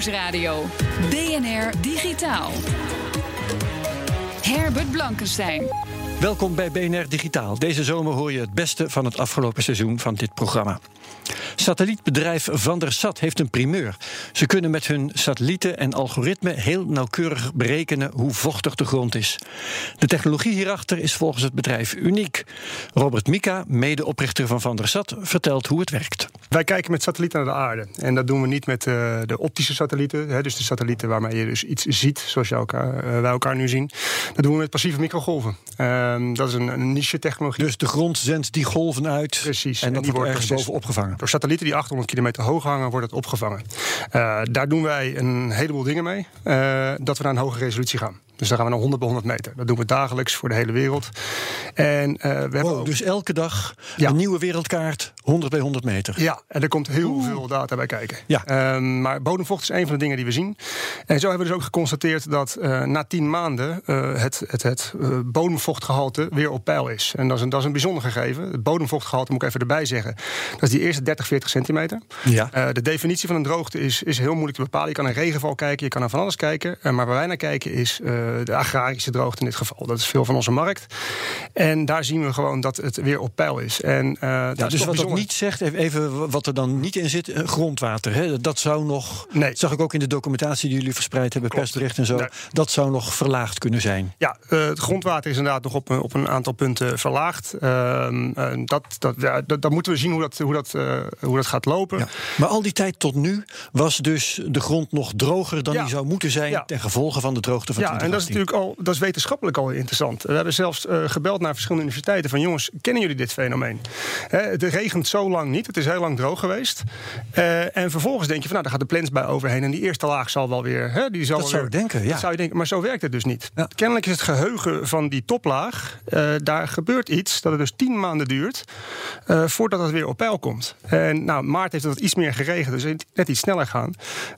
Nieuwsradio. DNR Digitaal. Herbert Blankenstein. Welkom bij BNR Digitaal. Deze zomer hoor je het beste van het afgelopen seizoen van dit programma. Satellietbedrijf Van der Sat heeft een primeur. Ze kunnen met hun satellieten en algoritme heel nauwkeurig berekenen hoe vochtig de grond is. De technologie hierachter is volgens het bedrijf uniek. Robert Mika, medeoprichter van Van der Sat, vertelt hoe het werkt. Wij kijken met satellieten naar de aarde. En dat doen we niet met uh, de optische satellieten. Dus de satellieten waarmee je dus iets ziet, zoals elkaar, uh, wij elkaar nu zien. Dat doen we met passieve microgolven. Uh, dat is een, niche technologie. Dus de grond zendt die golven uit. Precies. En, en dat die wordt ergens boven opgevangen. Door satellieten die 800 kilometer hoog hangen, wordt het opgevangen. Uh, daar doen wij een heleboel dingen mee. Uh, dat we naar een hoge resolutie gaan. Dus dan gaan we naar 100 bij 100 meter. Dat doen we dagelijks voor de hele wereld. En, uh, we hebben wow, ook... Dus elke dag ja. een nieuwe wereldkaart, 100 bij 100 meter. Ja, en er komt heel Oeh. veel data bij kijken. Ja. Um, maar bodemvocht is een van de dingen die we zien. En zo hebben we dus ook geconstateerd dat uh, na 10 maanden uh, het, het, het bodemvochtgehalte weer op peil is. En dat is, een, dat is een bijzonder gegeven. Het bodemvochtgehalte moet ik even erbij zeggen. Dat is die eerste 30, 40 centimeter. Ja. de definitie van een droogte is, is heel moeilijk te bepalen. Je kan naar regenval kijken, je kan naar van alles kijken. maar waar wij naar kijken is de agrarische droogte in dit geval. Dat is veel van onze markt. En daar zien we gewoon dat het weer op peil is. En, ja, dat dus is wat dat niet zegt, even wat er dan niet in zit, grondwater. Hè? Dat zou nog, nee. dat zag ik ook in de documentatie die jullie verspreid hebben, Klopt. persbericht en zo. Nee. Dat zou nog verlaagd kunnen zijn. Ja, het grondwater is inderdaad nog op, op een aantal punten verlaagd. Uh, dat, dat, ja, dat, moeten we zien hoe dat, hoe dat, hoe dat gaat lopen. Ja. Maar al die tijd tot nu was dus de grond nog droger dan Ja. die zou moeten zijn Ja. ten gevolge van de droogte van Ja, en dat is 2018. natuurlijk al dat is wetenschappelijk al interessant. We hebben zelfs uh, gebeld naar verschillende universiteiten van jongens, kennen jullie dit fenomeen? Hè, het regent zo lang niet, het is heel lang droog geweest. Uh, en vervolgens denk je van nou, daar gaat de plensbui overheen en die eerste laag zal wel weer. Hè, die zal Dat zou weer, ik denken, ja. Dat zou je denken, maar zo werkt het dus niet. Ja. Kennelijk is het geheugen van die toplaag, uh, daar gebeurt iets dat het dus tien maanden duurt voordat het weer op peil komt. En nou, maart heeft het iets meer geregend, dus net iets sneller gaan.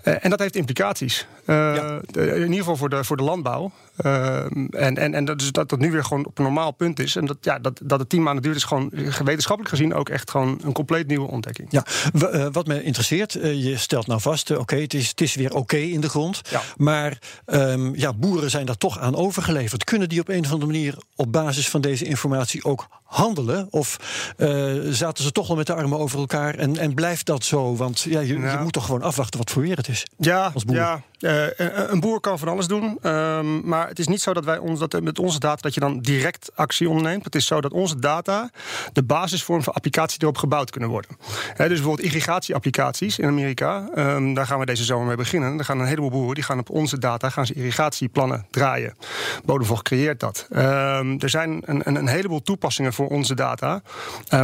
Uh, en dat heeft implicaties. Ja. De, in ieder geval voor de, voor de landbouw. En en, en dat, dus dat dat nu weer gewoon op een normaal punt is. En dat, ja, dat, dat het tien maanden duurt, is gewoon wetenschappelijk gezien ook echt gewoon een compleet nieuwe ontdekking. Ja, w- wat me interesseert, je stelt nou vast, oké, okay, het, is, het is weer oké okay in de grond. Ja. Maar um, ja, boeren zijn daar toch aan overgeleverd. Kunnen die op een of andere manier op basis van deze informatie ook handelen? Of uh, zaten ze toch al met de armen over elkaar en, en blijft dat zo? Want ja, je, je moet toch gewoon afwachten wat voor weer het is. Ja, als boer. ja. Uh, een boer kan van alles doen. Um, maar het is niet zo dat wij ons, dat met onze data dat je dan direct actie onderneemt. Het is zo dat onze data de basis vormt voor applicaties erop gebouwd kunnen worden. Dus bijvoorbeeld irrigatieapplicaties in Amerika. Um, daar gaan we deze zomer mee beginnen. Er gaan een heleboel boeren die gaan op onze data gaan ze irrigatieplannen draaien. Bodemvocht creëert dat. Um, er zijn een, een, een, heleboel toepassingen voor onze data.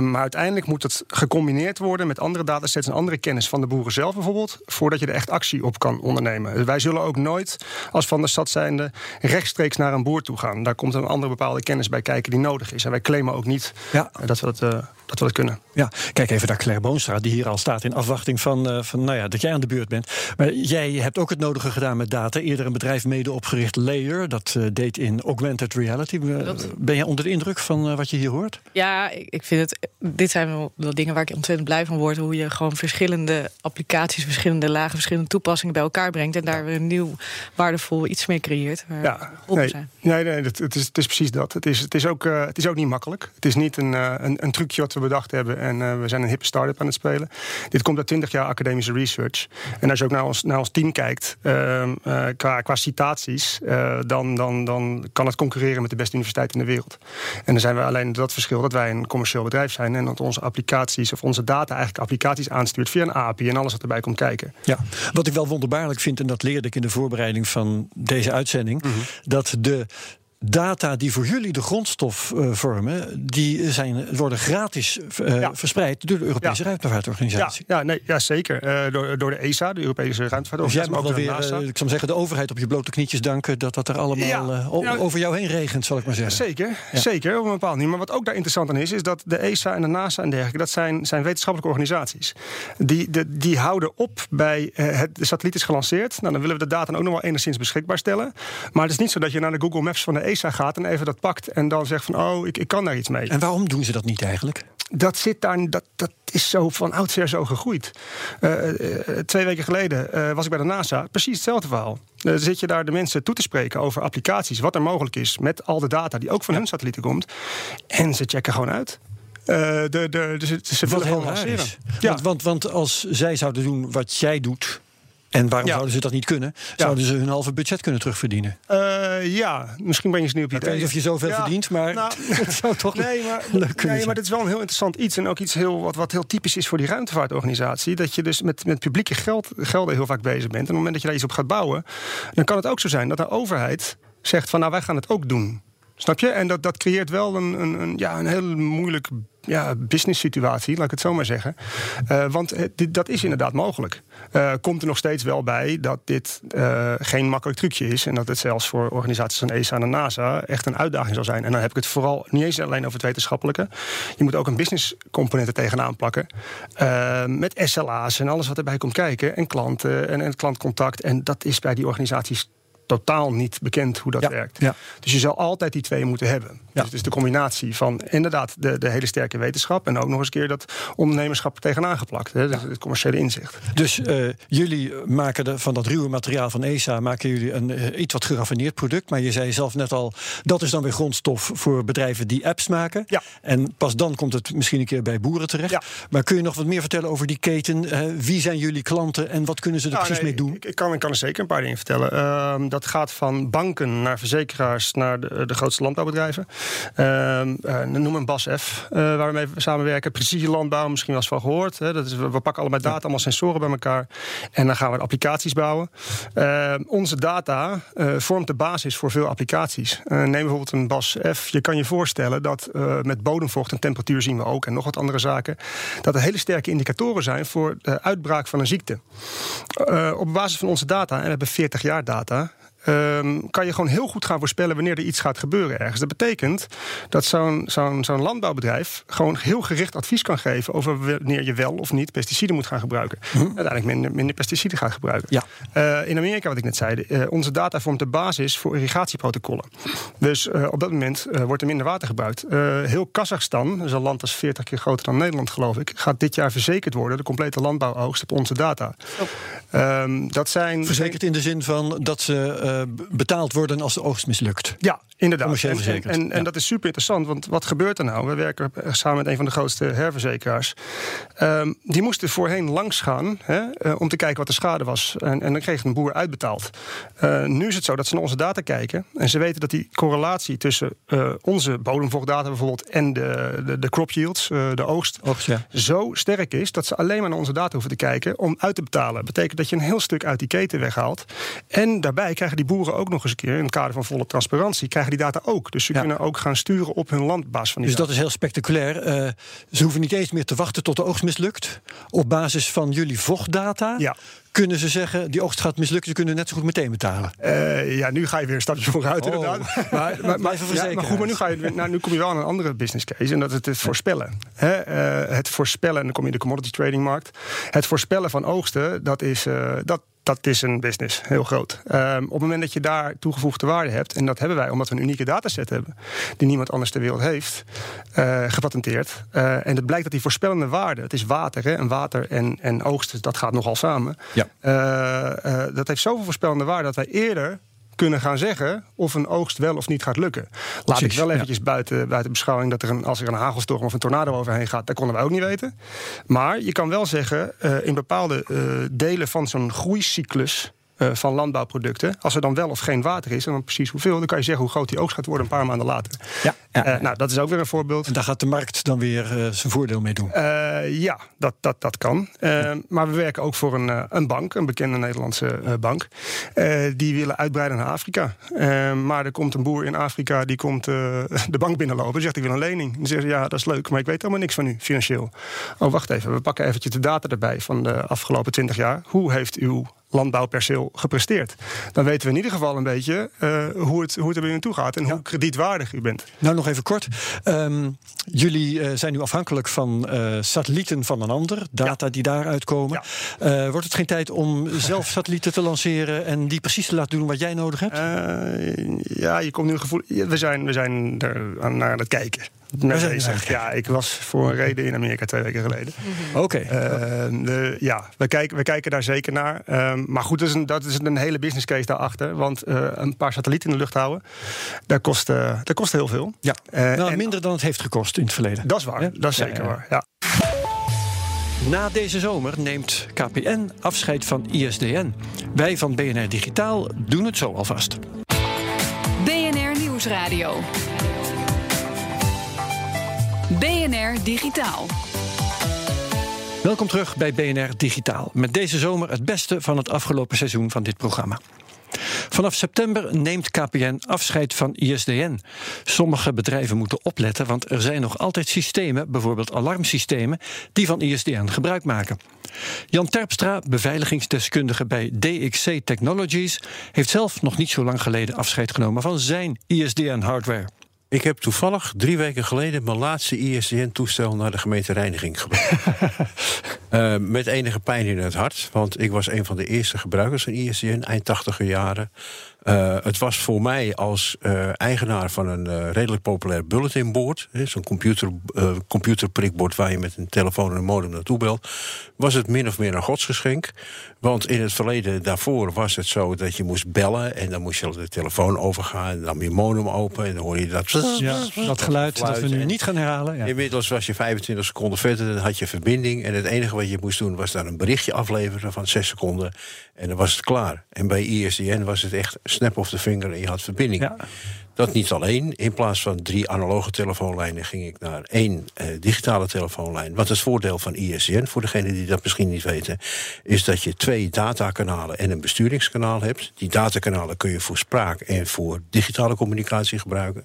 maar uiteindelijk moet het gecombineerd worden met andere datasets en andere kennis van de boeren zelf bijvoorbeeld. Voordat je er echt actie op kan ondernemen. Wij zullen ook nooit als van de stad zijnde rechtstreeks naar een boer toe gaan. Daar komt een andere bepaalde kennis bij kijken die nodig is. En wij claimen ook niet ja. dat, we dat, uh, dat we dat kunnen. Ja, kijk even naar Claire Boonstra, die hier al staat in afwachting van, uh, van nou ja, dat jij aan de beurt bent. Maar jij hebt ook het nodige gedaan met data. Eerder een bedrijf mede opgericht, Layer. Dat uh, deed in augmented reality. Dat... Ben jij onder de indruk van wat je hier hoort? Ja, ik, ik vind het. Dit zijn wel, wel dingen waar ik ontzettend blij van word. Hoe je gewoon verschillende applicaties, verschillende lagen, verschillende toepassingen bij elkaar brengt. En daar weer een nieuw waardevol iets mee creëert. Ja, nee, zijn. nee, nee het, het, is, het is precies dat. Het is, het, is ook, uh, het is ook niet makkelijk. Het is niet een, uh, een, een, trucje wat we bedacht hebben en uh, we zijn een hippe start-up aan het spelen. Dit komt uit 20 jaar academische research. En als je ook naar ons, naar ons team kijkt, ehm, qua, qua citaties, dan, dan, dan kan het concurreren met de beste universiteit in de wereld. En dan zijn we alleen dat verschil dat wij een commercieel bedrijf zijn en dat onze applicaties of onze data eigenlijk applicaties aanstuurt via een API en alles wat erbij komt kijken. Ja, wat ik wel wonderbaarlijk vind, en dat leerde ik in de voorbereiding van deze uitzending, Mhm. dat de data die voor jullie de grondstof eh, vormen, die zijn, worden gratis eh, Ja. verspreid door de Europese Ja. ruimtevaartorganisatie. Ja, ja, nee, ja zeker. Eh, door, door de ESA, de Europese Dus jij ruimtevaartorganisatie. mag wel weer, NASA. ik zou zeggen, de overheid op je blote knietjes danken dat dat er allemaal Ja. over jou heen regent, zal ik maar zeggen. Zeker, zeker, op een bepaald manier. Maar wat ook daar interessant aan is, is dat de ESA en de NASA en dergelijke, dat zijn, zijn wetenschappelijke organisaties. Die, de, die houden op bij het, de satelliet is gelanceerd. Nou, dan willen we de data ook nog wel enigszins beschikbaar stellen. Maar het is niet zo dat je naar de Google Maps van de ESA gaat en even dat pakt en dan zegt van, oh, ik, ik kan daar iets mee. En waarom doen ze dat niet eigenlijk? dat zit daar, dat, dat is zo van oudsher zo gegroeid. Eh, eh, twee weken geleden eh, was ik bij de NASA, precies hetzelfde verhaal. Eh, zit je daar de mensen toe te spreken over applicaties, wat er mogelijk is met al de data die ook van hun satellieten komt. En ze checken gewoon uit. De, de, de, ze ze Wat heel raar is. Ja. Want, want, want als zij zouden doen wat jij doet. En waarom Ja. zouden ze dat niet kunnen? Zouden ze hun halve budget kunnen terugverdienen? Eh, ja, misschien breng je ze nu op Ik idee. weet niet of je zoveel Ja, verdient, maar nou, het zou toch Nee, maar, leuk nee, zijn. maar dit is wel een heel interessant iets. En ook iets heel, wat, wat heel typisch is voor die ruimtevaartorganisatie. Dat je dus met, met publieke geld, gelden heel vaak bezig bent. En op het moment dat je daar iets op gaat bouwen. dan kan het ook zo zijn dat de overheid zegt: van nou, wij gaan het ook doen. Snap je? En dat, dat creëert wel een, een, een, ja, een heel moeilijk ja, business situatie, laat ik het zo maar zeggen. Eh, want dit, dat is inderdaad mogelijk. Eh, komt er nog steeds wel bij dat dit eh, geen makkelijk trucje is. En dat het zelfs voor organisaties als ESA en NASA echt een uitdaging zal zijn. En dan heb ik het vooral niet eens alleen over het wetenschappelijke. Je moet ook een business component er tegenaan plakken. Eh, met SLA's en alles wat erbij komt kijken. En klanten en, en klantcontact. En dat is bij die organisaties totaal niet bekend hoe dat Ja, werkt. ja. Dus je zal altijd die twee moeten hebben. Ja. Dus het is de combinatie van inderdaad de, de hele sterke wetenschap... en ook nog eens een keer dat ondernemerschap er tegenaan geplakt. Hè, dus het commerciële inzicht. Dus eh, jullie maken er van dat ruwe materiaal van ESA maken jullie een eh, iets wat geraffineerd product. Maar je zei zelf net al, dat is dan weer grondstof voor bedrijven die apps maken. Ja. En pas dan komt het misschien een keer bij boeren terecht. Ja. Maar kun je nog wat meer vertellen over die keten? Eh, wie zijn jullie klanten en wat kunnen ze er Nou, precies nee, mee doen? Ik, ik kan, ik kan er zeker een paar dingen vertellen. Ehm, dat gaat van banken naar verzekeraars naar de, de grootste landbouwbedrijven. Ehm, eh, noem een BAS F, eh, waar we mee samenwerken. Precisielandbouw, misschien wel eens van gehoord. Hè. Dat is, we, pakken allemaal data, allemaal sensoren bij elkaar. En dan gaan we applicaties bouwen. Ehm, onze data eh, vormt de basis voor veel applicaties. Neem bijvoorbeeld een BAS F. Je kan je voorstellen dat met bodemvocht en temperatuur zien we ook... en nog wat andere zaken... dat er hele sterke indicatoren zijn voor de uitbraak van een ziekte. Op basis van onze data, en we hebben 40 jaar data. Ehm, kan je gewoon heel goed gaan voorspellen wanneer er iets gaat gebeuren ergens. Dat betekent dat zo'n zo'n zo'n landbouwbedrijf gewoon heel gericht advies kan geven over wanneer je wel of niet pesticiden moet gaan gebruiken. Uiteindelijk minder, minder pesticiden gaat gebruiken. Ja. Eh, in Amerika, wat ik net zei, eh, onze data vormt de basis voor irrigatieprotocollen. Dus eh, op dat moment wordt er minder water gebruikt. Heel Kazachstan, is een land dat is 40 keer groter dan Nederland, geloof ik, gaat dit jaar verzekerd worden, de complete landbouwoogst op onze data. Ehm, dat zijn Verzekerd in de zin van dat ze eh, betaald worden als de oogst mislukt. Ja, inderdaad. En, en, dat is super interessant, want wat gebeurt er nou? We werken samen met een van de grootste herverzekeraars. Ehm, die moesten voorheen langs gaan hè, eh, om te kijken wat de schade was. En, en dan kreeg een boer uitbetaald. Eh, nu is het zo dat ze naar onze data kijken. En ze weten dat die correlatie tussen onze bodemvochtdata bijvoorbeeld en de, de, de crop yields, de oogst, Oogst, ja. zo sterk is dat ze alleen maar naar onze data hoeven te kijken om uit te betalen. Dat betekent dat je een heel stuk uit die keten weghaalt. En daarbij krijgen die boeren ook nog eens een keer, in het kader van volle transparantie, krijgen die data ook. Dus ze Ja. kunnen ook gaan sturen op hun land op basis van die Dus dat is heel spectaculair. Eh, ze hoeven niet eens meer te wachten tot de oogst mislukt. Op basis van jullie vochtdata Ja. kunnen ze zeggen... die oogst gaat mislukken, ze kunnen net zo goed meteen betalen. Eh, ja, nu ga je weer een stapje vooruit, Oh. inderdaad. Maar, maar, maar, ja, maar goed, maar nu, ga je, nou, nu kom je wel aan een andere business case. En dat is het voorspellen. Eh, het voorspellen, en dan kom je in de commodity trading markt. Het voorspellen van oogsten, dat is, dat, dat is een business, heel groot. Ehm, op het moment dat je daar toegevoegde waarde hebt... en dat hebben wij omdat we een unieke dataset hebben... die niemand anders ter wereld heeft, eh, gepatenteerd. Eh, en het blijkt dat die voorspellende waarde... het is water, hè, en water en, en oogst, dat gaat nogal samen... Ja. Eh, dat heeft zoveel voorspellende waarde dat wij eerder kunnen gaan zeggen of een oogst wel of niet gaat lukken. Laat Precies, ik wel ja. eventjes buiten, buiten beschouwing dat er een, als er een hagelstorm of een tornado overheen gaat, dat konden wij ook niet weten. Maar je kan wel zeggen, eh, in bepaalde eh, delen van zo'n groeicyclus. eh, van landbouwproducten. Als er dan wel of geen water is, en dan precies hoeveel, dan kan je zeggen hoe groot die oogst gaat worden een paar maanden later. Ja. Eh, nou, dat is ook weer een voorbeeld. En daar gaat de markt dan weer eh, zijn voordeel mee doen. Eh, ja, dat, dat, dat kan. Maar we werken ook voor een, een bank, een bekende Nederlandse bank. Die willen uitbreiden naar Afrika. Maar er komt een boer in Afrika die komt de bank binnenlopen. Die zegt: Ik wil een lening. Dan zeggen ze: Ja, dat is leuk, maar ik weet helemaal niks van u financieel. Oh, wacht even. We pakken eventjes de data erbij van de afgelopen 20 jaar. Hoe heeft uw landbouwperceel gepresteerd? Dan weten we in ieder geval een beetje hoe, het, hoe het er bij u toe gaat en hoe kredietwaardig u bent. Nou, nog even kort. Ehm, jullie eh, zijn nu afhankelijk van eh, satellieten van een ander, data die daaruit komen. Eh, wordt het geen tijd om zelf satellieten te lanceren en die precies te laten doen wat jij nodig hebt? Ja, je komt nu gevoel. We zijn, we zijn er aan, naar aan het kijken. Bezig. Ja, ik was voor een reden in Amerika twee weken geleden. Oké. Eh, de- ja, we kijken, we kijken daar zeker naar. Ehm, maar goed, dat is, een, dat is een hele business case daarachter. Want eh, een paar satellieten in de lucht houden, dat kost, eh, dat kost heel veel. ja. Eh, nou, en- minder dan het heeft gekost in het verleden. Dat is waar, Ja? dat is zeker ja, ja. waar. Ja. Na deze zomer neemt KPN afscheid van ISDN. Wij van BNR Digitaal doen het zo alvast. BNR Nieuwsradio. BNR Digitaal. Welkom terug bij BNR Digitaal. Met deze zomer het beste van het afgelopen seizoen van dit programma. Vanaf september neemt KPN afscheid van ISDN. Sommige bedrijven moeten opletten, want er zijn nog altijd systemen, bijvoorbeeld alarmsystemen, die van ISDN gebruik maken. Jan Terpstra, beveiligingsdeskundige bij DXC Technologies, heeft zelf nog niet zo lang geleden afscheid genomen van zijn ISDN-hardware. Ik heb toevallig drie weken geleden mijn laatste ISDN-toestel naar de gemeente Reiniging gebracht. Eh, met enige pijn in het hart, want ik was een van de eerste gebruikers van ISDN, eind tachtiger jaren. Eh, het was voor mij als eh, eigenaar van een eh, redelijk populair bulletinboard, zo'n computer, computerprikbord waar je met een telefoon en een modem naartoe belt, was het min of meer een godsgeschenk. Want in het verleden daarvoor was het zo dat je moest bellen en dan moest je de telefoon overgaan, en dan nam je modem open en dan hoorde je dat. Ja, dat geluid dat we nu niet gaan herhalen. Ja. Inmiddels was je 25 seconden verder, dan had je verbinding. En het enige wat je moest doen was daar een berichtje afleveren van 6 seconden. En dan was het klaar. En bij ISDN was het echt snap of the finger en je had verbinding. Ja. Dat niet alleen. In plaats van drie analoge telefoonlijnen ging ik naar één eh, digitale telefoonlijn. Wat het voordeel van ISDN, voor degenen die dat misschien niet weten, is dat je twee datakanalen en een besturingskanaal hebt. Die datakanalen kun je voor spraak en voor digitale communicatie gebruiken.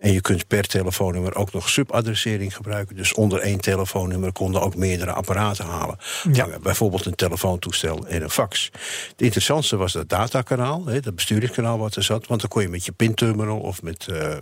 En je kunt per telefoonnummer ook nog subadressering gebruiken. Dus onder één telefoonnummer konden ook meerdere apparaten halen. Ja. Bijvoorbeeld een telefoontoestel en een fax. Het interessantste was dat datakanaal, dat besturingskanaal wat er zat. Want dan kon je met je pinterminal of met eh, eh,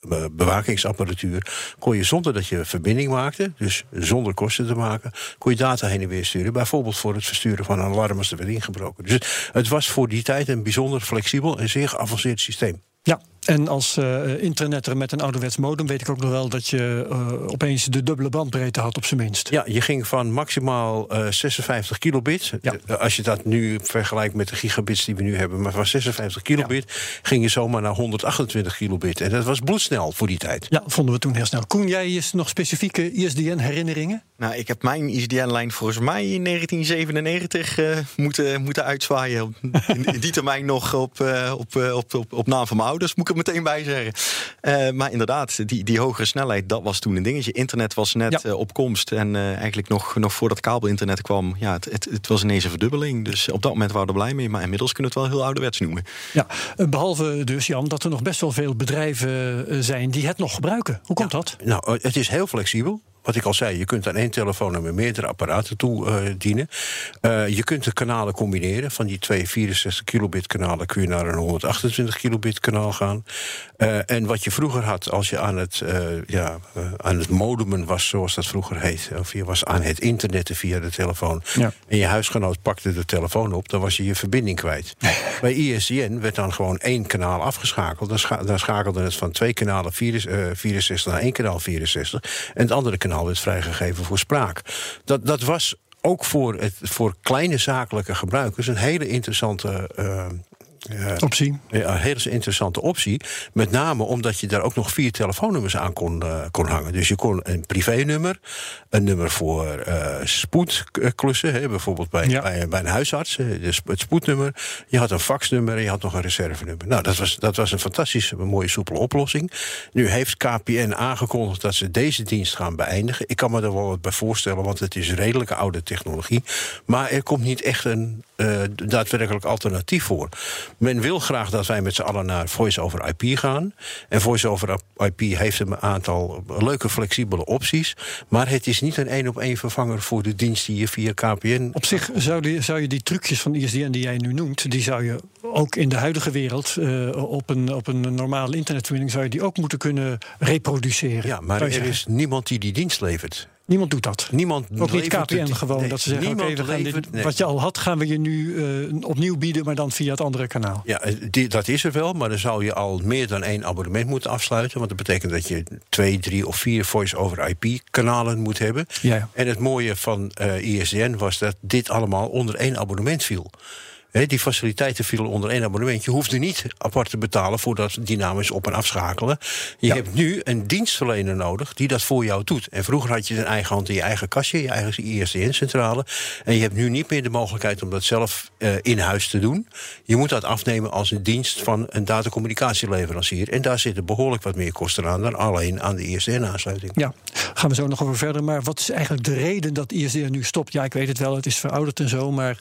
be- bewakingsapparatuur... kon je zonder dat je verbinding maakte, dus zonder kosten te maken... kon je data heen en weer sturen. Bijvoorbeeld voor het versturen van een alarm als er werd ingebroken. Dus het was voor die tijd een bijzonder flexibel en zeer geavanceerd systeem. Ja, en als eh internetter met een ouderwets modem weet ik ook nog wel dat je eh, opeens de dubbele bandbreedte had op zijn minst. Ja, je ging van maximaal eh, 56 kilobit. Ja. Als je dat nu vergelijkt met de gigabits die we nu hebben, maar van 56 kilobit ging je zomaar naar 128 kilobit. En dat was bloedsnel voor die tijd. Ja, vonden we toen heel snel. Koen, jij is nog specifieke ISDN-herinneringen? Nou, ik heb mijn ISDN-lijn volgens mij in 1997 eh, moeten, moeten uitzwaaien. In, in die termijn nog op, eh, op, eh, op, op, op naam van mijn ouders, moet ik er meteen bij zeggen. Eh, maar inderdaad, die, die hogere snelheid, dat was toen een dingetje. Internet was net Ja. eh, op komst. En eh, eigenlijk nog, nog voordat kabelinternet kwam, ja, het, het, het was ineens een verdubbeling. Dus op dat moment waren we er blij mee. Maar inmiddels kunnen we het wel heel ouderwets noemen. Ja, eh, behalve dus Jan dat er nog best wel veel bedrijven zijn die het nog gebruiken. Hoe komt dat? Nou, het is heel flexibel. Wat ik al zei, je kunt aan één telefoonnummer meerdere apparaten toe eh, dienen. Eh, je kunt de kanalen combineren. Van die twee 64 kilobit kanalen kun je naar een 128 kilobit kanaal gaan. Eh, en wat je vroeger had als je aan het, ja, aan het modemen was, zoals dat vroeger heet. Of je was aan het internetten via de telefoon. Ja. En je huisgenoot pakte de telefoon op, dan was je je verbinding kwijt. Bij ISDN werd dan gewoon één kanaal afgeschakeld. Dan, scha dan schakelde het van twee kanalen 64, eh, 64 naar één kanaal 64. En het andere kanaal werd vrijgegeven voor spraak. Dat, dat was ook voor, het, voor kleine zakelijke gebruikers een hele interessante. eh, optie. Ja, een hele interessante optie. Met name omdat je daar ook nog vier telefoonnummers aan kon, uh, kon hangen. Dus je kon een privénummer, een nummer voor uh, spoedklussen, hè, bijvoorbeeld bij, ja. bij, bij, een huisarts, dus het spoednummer. Je had een faxnummer en je had nog een reservenummer. Nou, dat was, dat was een fantastische, mooie, soepele oplossing. Nu heeft KPN aangekondigd dat ze deze dienst gaan beëindigen. Ik kan me er wel wat bij voorstellen, want het is redelijk oude technologie. Maar er komt niet echt een uh, daadwerkelijk alternatief voor. Men wil graag dat wij met z'n allen naar Voice over IP gaan. En Voice over IP heeft een aantal leuke, flexibele opties. Maar het is niet een één op één vervanger voor de dienst die je via KPN. Op zich zou, die, zou je die trucjes van ISDN die jij nu noemt, die zou je ook in de huidige wereld uh, op, een, op een normale internetverbinding zou je die ook moeten kunnen reproduceren. Ja, maar er is niemand die die dienst levert. Niemand doet dat. Niemand Ook niet KPN het, gewoon. Nee, dat ze zeggen, okay, we gaan dit, nee. wat je al had, gaan we je nu uh, opnieuw bieden, maar dan via het andere kanaal. Ja, die, dat is er wel, maar dan zou je al meer dan één abonnement moeten afsluiten. Want dat betekent dat je twee, drie of vier voice-over-IP-kanalen moet hebben. Ja, ja. En het mooie van uh, ISDN was dat dit allemaal onder één abonnement viel. He, die faciliteiten vielen onder één abonnement. Je hoefde niet apart te betalen voor dat dynamisch op- en afschakelen. Je ja. hebt nu een dienstverlener nodig die dat voor jou doet. En vroeger had je een eigen hand in je eigen kastje, je eigen ISDN-centrale. En je hebt nu niet meer de mogelijkheid om dat zelf uh, in huis te doen. Je moet dat afnemen als een dienst van een datacommunicatieleverancier. En daar zitten behoorlijk wat meer kosten aan dan alleen aan de ISDN-aansluiting. Ja, gaan we zo nog over verder. Maar wat is eigenlijk de reden dat ISDN nu stopt? Ja, ik weet het wel, het is verouderd en zo. Maar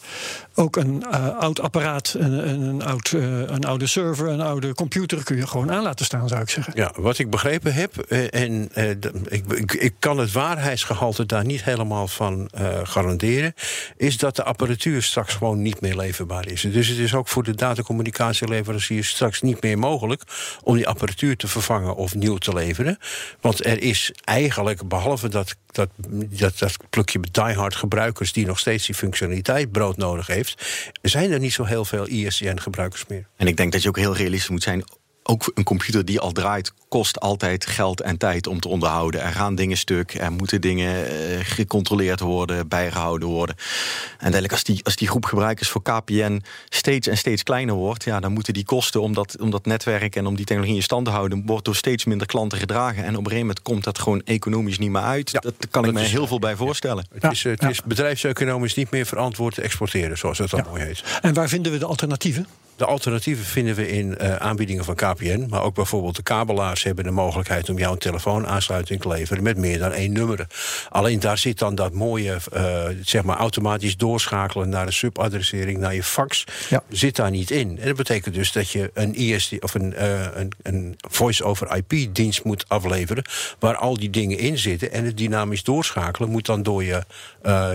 ook een uh, oud apparaat, een, een, uh, een oude server, een oude computer kun je gewoon aan laten staan, zou ik zeggen. Ja, wat ik begrepen heb, uh, en uh, ik, ik, ik, kan het waarheidsgehalte daar niet helemaal van garanderen, is dat de apparatuur straks gewoon niet meer leverbaar is. Dus het is ook voor de datacommunicatieleveranciers straks niet meer mogelijk om die apparatuur te vervangen of nieuw te leveren. Want er is eigenlijk, behalve dat dat, dat, dat plukje diehard gebruikers die nog steeds die functionaliteit broodnodig heeft, zijn er niet zo heel veel ISDN-gebruikers meer. En ik denk dat je ook heel realistisch moet zijn ook een computer die al draait, kost altijd geld en tijd om te onderhouden. Er gaan dingen stuk, er moeten dingen uh, gecontroleerd worden, bijgehouden worden. En uiteindelijk, als die, als die groep gebruikers voor KPN steeds en steeds kleiner wordt, ja, dan moeten die kosten om dat, om dat netwerk en om die technologie in stand te houden, wordt door steeds minder klanten gedragen. En op een gegeven moment komt dat gewoon economisch niet meer uit. Ja, dat kan ik me heel veel bij voorstellen. Ja, het is, het is bedrijfseconomisch niet meer verantwoord te exporteren, zoals dat dan mooi heet. En waar vinden we de alternatieven? De alternatieven vinden we in uh, aanbiedingen van KPN. Maar ook bijvoorbeeld de kabelaars hebben de mogelijkheid om jou een telefoonaansluiting te leveren met meer dan één nummer. Alleen daar zit dan dat mooie, uh, zeg maar, automatisch doorschakelen naar een subadressering, naar je fax. Ja. Zit daar niet in. En dat betekent dus dat je een ISD of een, uh, een, een voice-over IP-dienst moet afleveren. Waar al die dingen in zitten. En het dynamisch doorschakelen moet dan door je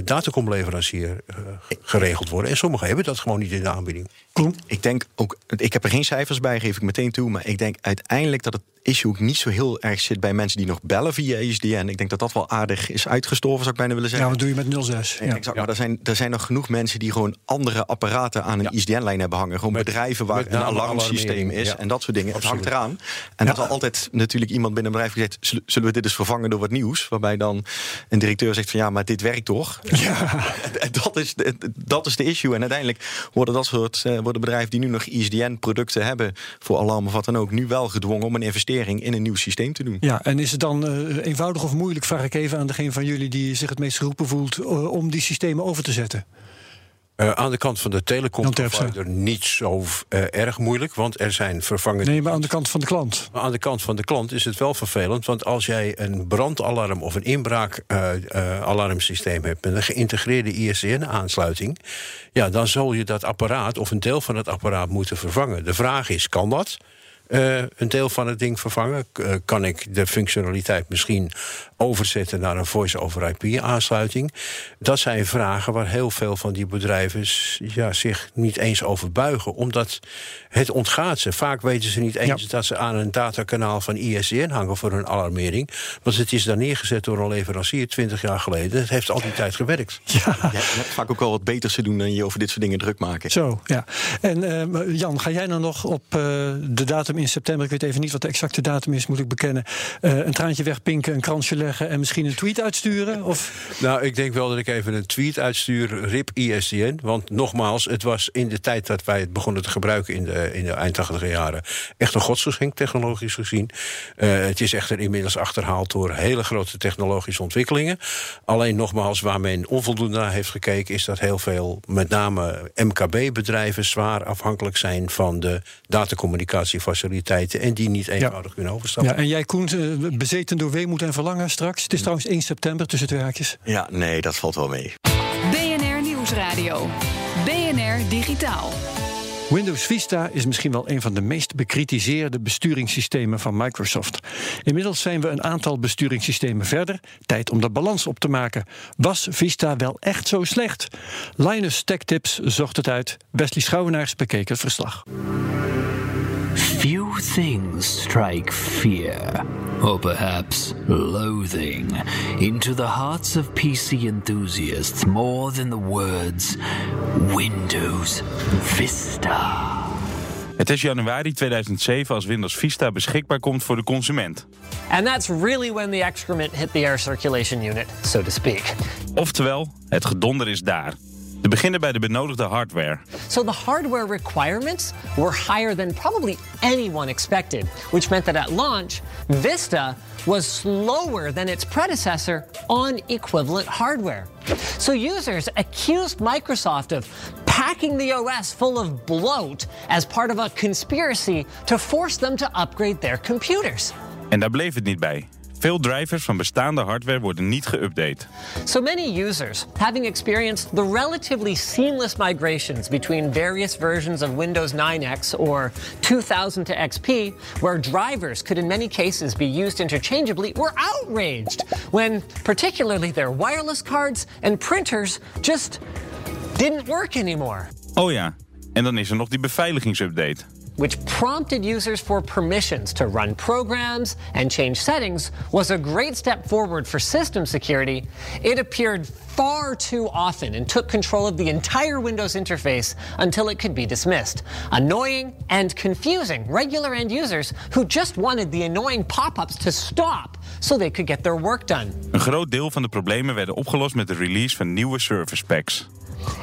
datacomleverancier geregeld worden. En sommigen hebben dat gewoon niet in de aanbieding. Ik denk ook, ik heb er geen cijfers bij, geef ik meteen toe. Maar ik denk uiteindelijk dat het issue ook niet zo heel erg zit bij mensen die nog bellen via ISDN. Ik denk dat dat wel aardig is uitgestorven, zou ik bijna willen zeggen. Ja, wat doe je met 06? Ja. Exact, maar er zijn, er zijn nog genoeg mensen die gewoon andere apparaten aan een ja. ISDN-lijn hebben hangen. Gewoon met, bedrijven waar een alarmsysteem is en dat soort dingen. Absoluut. Het hangt eraan. En dat er altijd natuurlijk iemand binnen een bedrijf gezegd... zullen we dit eens vervangen door wat nieuws? Waarbij dan een directeur zegt van ja, maar dit werkt toch? Ja. dat, is de, dat is de issue. En uiteindelijk worden dat soort uh, worden bedrijven die nu nog ISDN-producten hebben... voor alarm of wat dan ook, nu wel gedwongen om een investering in een nieuw systeem te doen. Ja, en is het dan uh, eenvoudig of moeilijk, vraag ik even aan degene van jullie die zich het meest geroepen voelt, uh, om die systemen over te zetten? Uh, aan de kant van de telecomprovider niet zo uh, erg moeilijk, want er zijn vervangende... Nee, maar aan de kant van de klant? Maar aan de kant van de klant is het wel vervelend, want als jij een brandalarm of een inbraakalarmsysteem uh, hebt met een geïntegreerde ISDN-aansluiting, ja, dan zul je dat apparaat of een deel van het apparaat moeten vervangen. De vraag is, kan dat? Uh, een deel van het ding vervangen? Uh, kan ik de functionaliteit misschien overzetten naar een voice-over-IP-aansluiting? Dat zijn vragen waar heel veel van die bedrijven ja, zich niet eens over buigen. Omdat het ontgaat ze. Vaak weten ze niet eens ja. dat ze aan een datakanaal van ISDN hangen voor hun alarmering. Want het is daar neergezet door een leverancier 20 jaar geleden. Het heeft al die tijd gewerkt. Ja. Ja, je hebt vaak ook wel wat beters te doen dan je over dit soort dingen druk maken. Zo, ja. En uh, Jan, ga jij nou nog op de datum in september, ik weet even niet wat de exacte datum is, moet ik bekennen, een traantje wegpinken, een kransje leggen? Zeggen en misschien een tweet uitsturen? Of? Nou, ik denk wel dat ik even een tweet uitstuur, RIP ISDN. Want nogmaals, het was in de tijd dat wij het begonnen te gebruiken... in de, in de eind 80 jaren, echt een godsgeschenk, technologisch gezien. Uh, het is echter inmiddels achterhaald door hele grote technologische ontwikkelingen. Alleen nogmaals, waar men onvoldoende naar heeft gekeken... is dat heel veel, met name MKB-bedrijven... zwaar afhankelijk zijn van de datacommunicatiefaciliteiten... en die niet eenvoudig kunnen overstappen. Ja, en jij, Koen, eh, bezeten door weemoed en verlangen straks. Het is trouwens 1 september tussen twee haakjes. Ja, nee, dat valt wel mee. BNR Nieuwsradio. BNR Digitaal. Windows Vista is misschien wel een van de meest bekritiseerde besturingssystemen van Microsoft. Inmiddels zijn we een aantal besturingssystemen verder. Tijd om de balans op te maken. Was Vista wel echt zo slecht? Linus Tech Tips zocht het uit. Wesley Schouwenaars bekeek het verslag. Few things strike fear, or perhaps loathing, into the hearts of PC enthusiasts more than the words Windows Vista. Het is januari 2007 als Windows Vista beschikbaar komt voor de consument. And that's really when the excrement hit the air circulation unit, so to speak. Oftewel, het gedonder is daar. Te beginnen bij de benodigde hardware. So the hardware requirements were higher than probably anyone expected, which meant that at launch, Vista was slower than its predecessor on equivalent hardware. So users accused Microsoft of packing the OS full of bloat as part of a conspiracy to force them to upgrade their computers. En daar bleef het niet bij. Veel drivers van bestaande hardware worden niet geüpdate. So many users, having experienced the relatively seamless migrations between various versions of Windows 9X or 2000 to XP, where drivers could in many cases be used interchangeably, were outraged when particularly their wireless cards and printers just didn't work anymore. Oh ja, en dan is er nog die beveiligingsupdate. Which prompted users for permissions to run programs and change settings, was a great step forward for system security, it appeared far too often and took control of the entire Windows interface until it could be dismissed. Annoying and confusing regular end users who just wanted the annoying pop ups to stop so they could get their work done. Een groot deel van de problemen werden opgelost met de release van nieuwe service packs.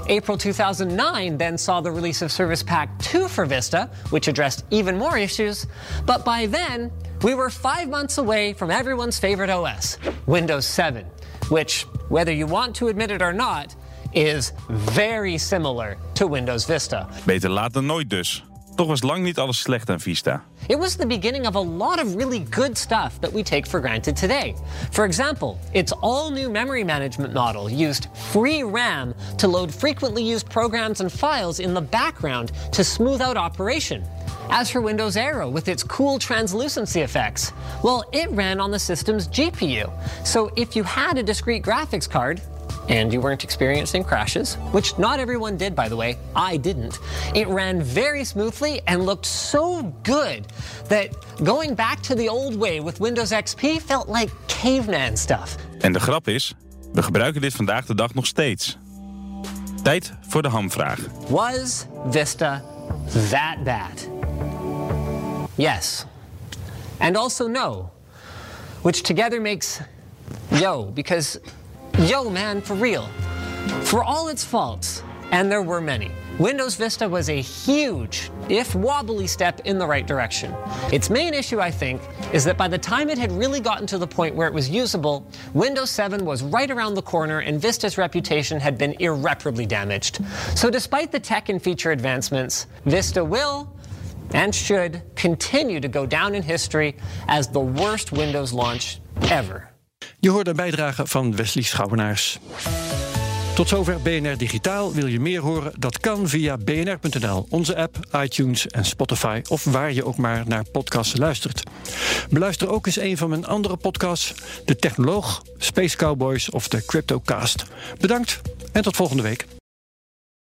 April 2009 then saw the release of Service Pack 2 for Vista, which addressed even more issues. But by then, we were five months away from everyone's favorite OS, Windows 7, which, whether you want to admit it or not, is very similar to Windows Vista. Beter laat dan nooit dus. Toch was lang niet alles slecht aan Vista. It was the beginning of a lot of really good stuff that we take for granted today. For example, its all new memory management model used free RAM to load frequently used programs and files in the background to smooth out operation. As for Windows Aero with its cool translucency effects, well, it ran on the system's GPU. So if you had a discrete graphics card, and you weren't experiencing crashes, which not everyone did, by the way. I didn't. It ran very smoothly and looked so good that going back to the old way with Windows XP felt like caveman stuff. En de grap is, we gebruiken dit vandaag de dag nog steeds. Tijd voor de hamvraag. Was Vista that bad? Yes. And also no, which together makes yo, because Yo, man, for real. For all its faults, and there were many, Windows Vista was a huge, if wobbly, step in the right direction. Its main issue, I think, is that by the time it had really gotten to the point where it was usable, Windows 7 was right around the corner and Vista's reputation had been irreparably damaged. So, despite the tech and feature advancements, Vista will and should continue to go down in history as the worst Windows launch ever. Je hoort een bijdrage van Wesley Schouwenaars. Tot zover BNR Digitaal. Wil je meer horen? Dat kan via bnr.nl, onze app, iTunes en Spotify... of waar je ook maar naar podcasts luistert. Beluister ook eens een van mijn andere podcasts... De Technoloog, Space Cowboys of de Cryptocast. Bedankt en tot volgende week.